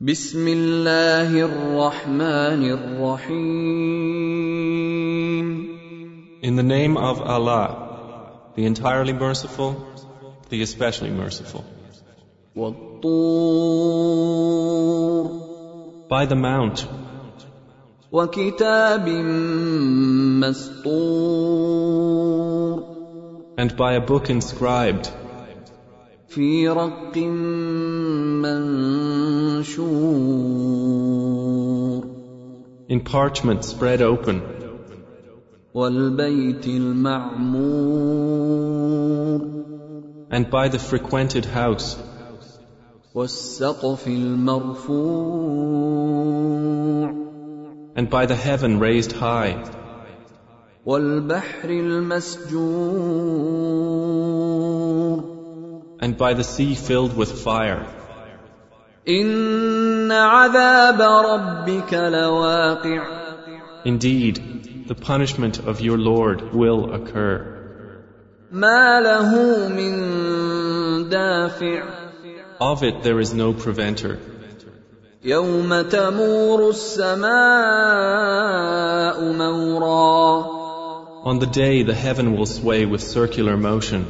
بسم الله الرحمن الرحيم In the name of Allah, the entirely merciful, the especially merciful. والطور By the mount, وكتاب مسطور and by a book inscribed, في رق منشور in parchment spread open, والبيت المعمور and by the frequented house, والسقف المرفوع and by the heaven raised high, والبحر المسجور and by the sea filled with fire. Indeed, the punishment of your Lord will occur. ما له من دافع Of it there is no preventer. يوم تمور السماء مورا On the day the heaven will sway with circular motion,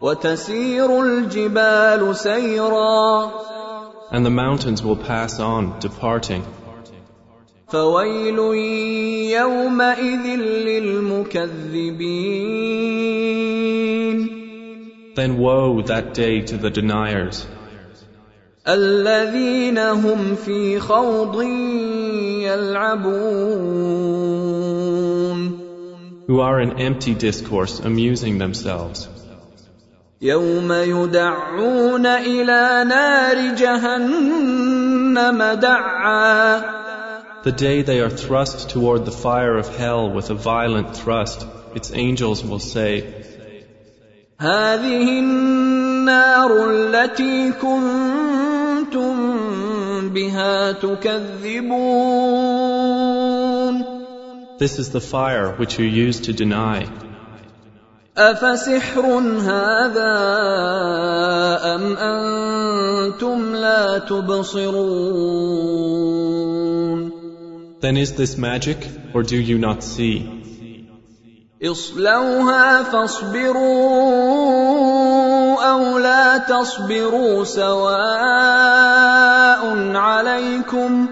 وتسير الجبال سيرا and the mountains will pass on, departing. فويل يومئذ للمكذبين Then woe that day to the deniers, الذين هم في خوض يلعبون who are in empty discourse amusing themselves. يوم يدعون الى نار جهنم دعا The day they are thrust toward the fire of hell with a violent thrust, its angels will say, هذه النار التي كنتم بها تكذبون This is the fire which you used to deny. افسحر هذا ام أنتم لا تبصرون Then is this magic, or do you not see? اصلوها فاصبروا أو لا تصبروا سواء عليكم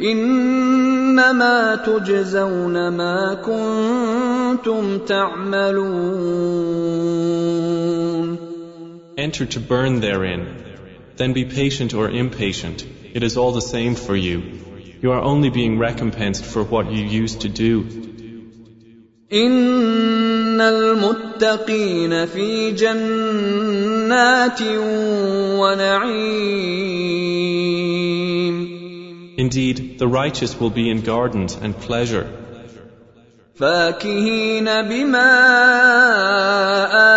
انما تجزون ما كنتم تعملون Enter to burn therein. Then be patient or impatient. It is all the same for you. You are only being recompensed for what you used to do. ان المتقين في جنات ونعيم Indeed, the righteous will be in gardens and pleasure, فاكهين بما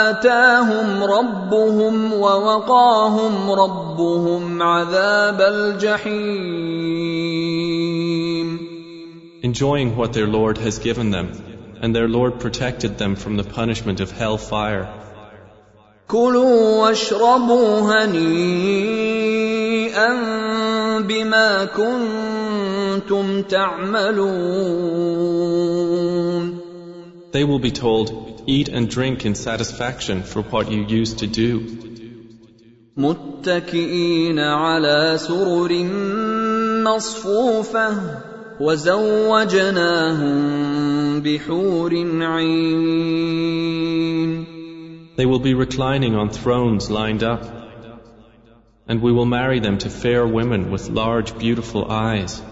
آتاهم ربهم ووقاهم ربهم عذاب الجحيم enjoying what their Lord has given them, and their Lord protected them from the punishment of hell fire. كلوا واشربوا هنيئا بما كنتم تعملون. They will be told, Eat and drink in satisfaction for what you used to do, متكئين على سرر مصفوفه وزوجناهم بحور عين. They will be reclining on thrones lined up, and we will marry them to fair women with large, beautiful eyes.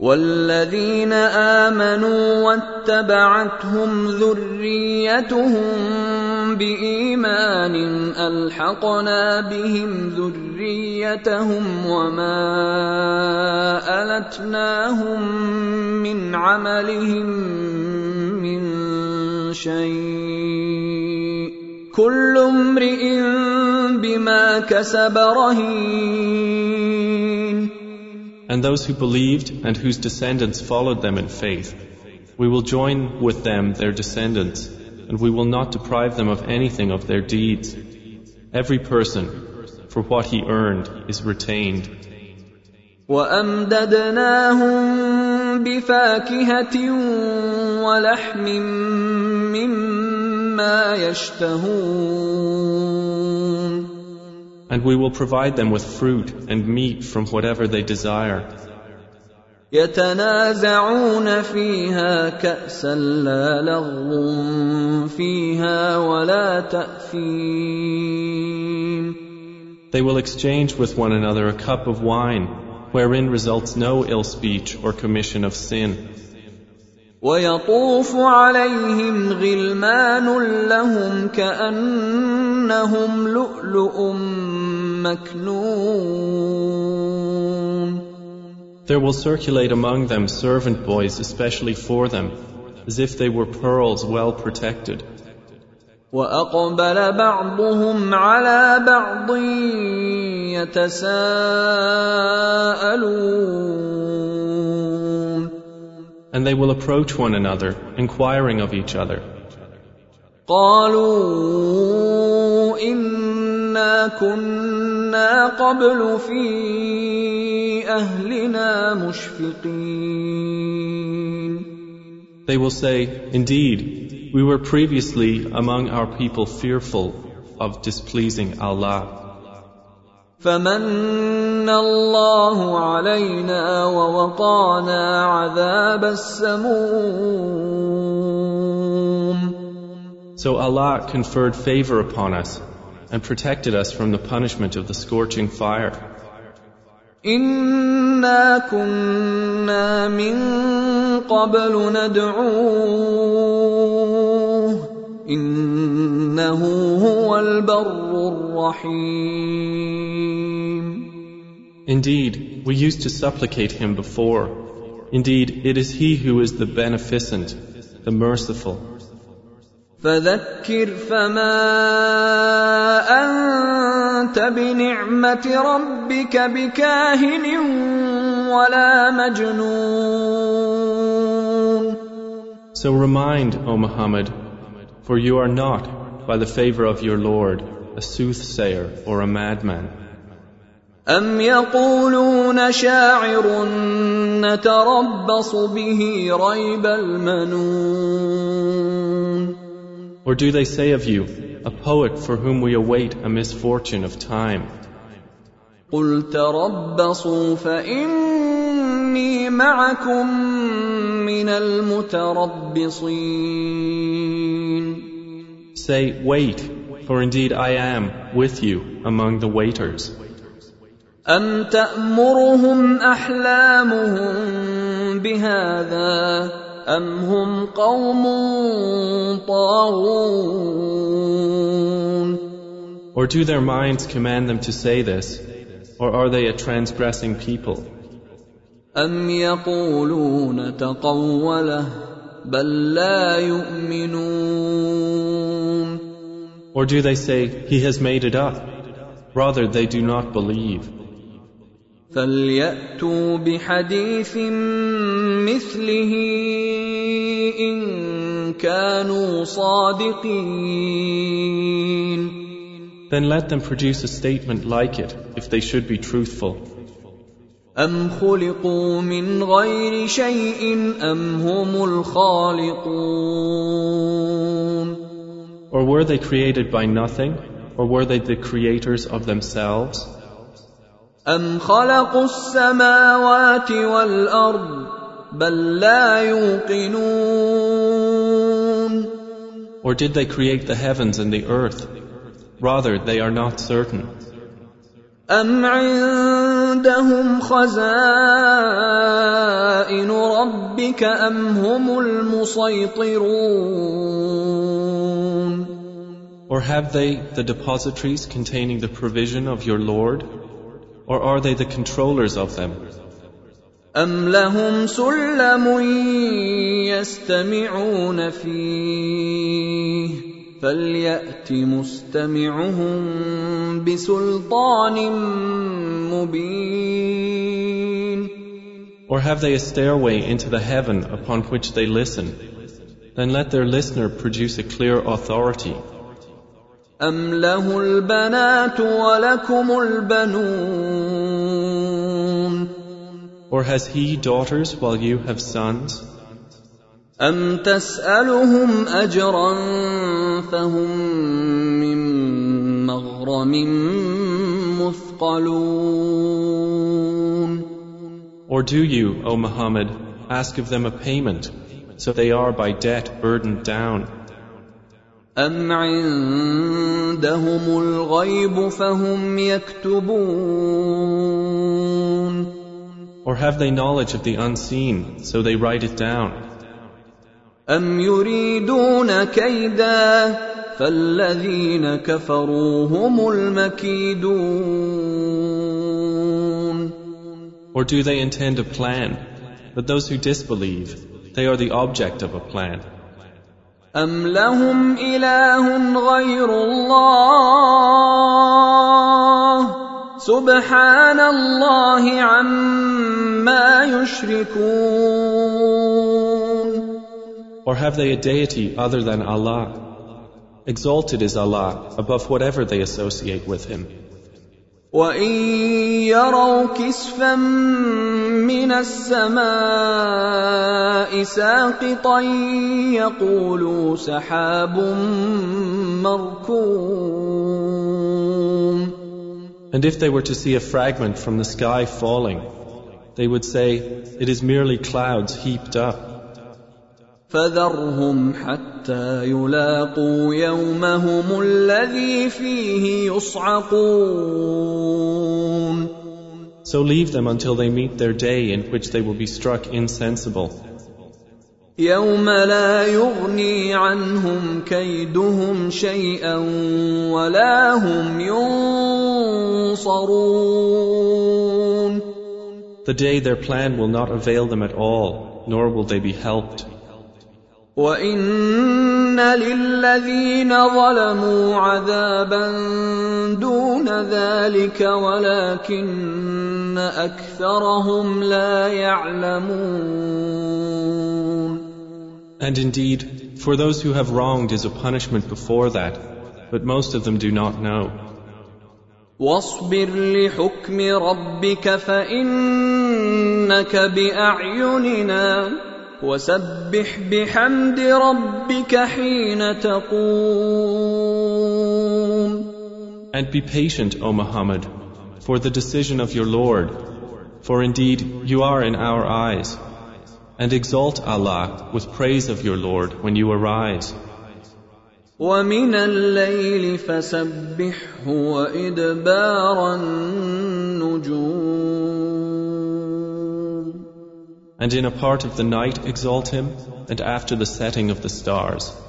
والذين امنوا واتبعتهم ذريتهم بايمان الحقنا بهم ذريتهم وما التناهم من عملهم من شيء كل امرئ بما كسب رهين And those who believed and whose descendants followed them in faith, we will join with them their descendants, and we will not deprive them of anything of their deeds. Every person, for what he earned, is retained. وامددناهم بفاكهه ولحم مما يشتهون And we will provide them with fruit and meat from whatever they desire. يتنازعون فيها كأسا لا لغو فيها ولا تأثيم They will exchange with one another a cup of wine, wherein results no ill speech or commission of sin. ويطوف عليهم غلمان لهم كأنهم لؤلؤ مكنون There will circulate among them servant boys especially for them, as if they were pearls well protected. واقبل بعضهم على بعض يتساءلون And they will approach one another, inquiring of each other. قالوا انا كنا قبل في اهلنا مشفقين They will say, Indeed, we were previously among our people fearful of displeasing Allah. فمن الله علينا ووقانا عذاب السموم So Allah conferred favor upon us and protected us from the punishment of the scorching fire. انا كنا من قبل ندعوه انه هو البر الرحيم Indeed, we used to supplicate him before. Indeed, it is he who is the beneficent, the merciful. فذكر فما انت بنعمه ربك بكاهن ولا مجنون So remind, O Muhammad, for you are not, by the favor of your Lord, a soothsayer or a madman. أم يقولون شاعر نتربص به ريب المنون Or do they say of you, a poet for whom we await a misfortune of time? قل تربصوا فإني معكم من المتربصين Say, wait, for indeed I am with you among the waiters. أم تأمرهم أحلامهم بهذا أم هم قوم طاغون Or do their minds command them to say this? Or are they a transgressing people? أم يقولون تقوله بل لا يؤمنون Or do they say, He has made it up? Rather, they do not believe. فلياتوا بحديث مثله ان كانوا صادقين Then let them produce a statement like it, if they should be truthful. ام خلقوا من غير شيء ام هم الخالقون Or were they created by nothing? Or were they the creators of themselves? ام خلقوا السماوات والارض بل لا يوقنون Or did they create the heavens and the earth? Rather, they are not certain. أم عندهم خزائن ربك أم هم المسيطرون Or have they the depositories containing the provision of your Lord? Or are they the controllers of them? أم لهم سلم يستمعون فيه فليأت مستمعهم بسلطان مبين Or have they a stairway into the heaven upon which they listen? Then let their listener produce a clear authority. أم له البنات ولكم البنون Or has he daughters while you have sons? أم تسألهم أجرا فهم من مغرم مثقلون Or do you, O Muhammad, ask of them a payment, so they are by debt burdened down? أم عندهم الغيب فهم يكتبون Or have they knowledge of the unseen, so they write it down? أم يريدون كيدا فالذين كفروا هم المكيدون Or do they intend a plan? But those who disbelieve, they are the object of a plan. أم لهم إله غير الله سبحان الله عما يشركون Or have they a deity other than Allah? Exalted is Allah above whatever they associate with Him. وإن يروا كسفا من السماء ساقطا يقولوا سحاب مركوم And if they were to see a fragment from the sky falling, they would say, It is merely clouds heaped up. فذرهم حتى يلاقوا يومهم الذي فيه يصعقون So leave them until they meet their day in which they will be struck insensible. يوم لا يغني عنهم كيدهم شيئا ولا هم ينصرون The day their plan will not avail them at all, nor will they be helped. وان للذين ظلموا عذابا دون ذلك ولكن اكثرهم لا يعلمون And indeed, for those who have wronged is a punishment before that, but most of them do not know. واصبر لحكم ربك فانك باعيننا وسبح بحمد ربك حين تقوم And be patient, O Muhammad, for the decision of your Lord, for indeed you are in our eyes. And exalt Allah with praise of your Lord when you arise. ومن الليل فسبحه وادبار النجوم and in a part of the night exalt him, and after the setting of the stars.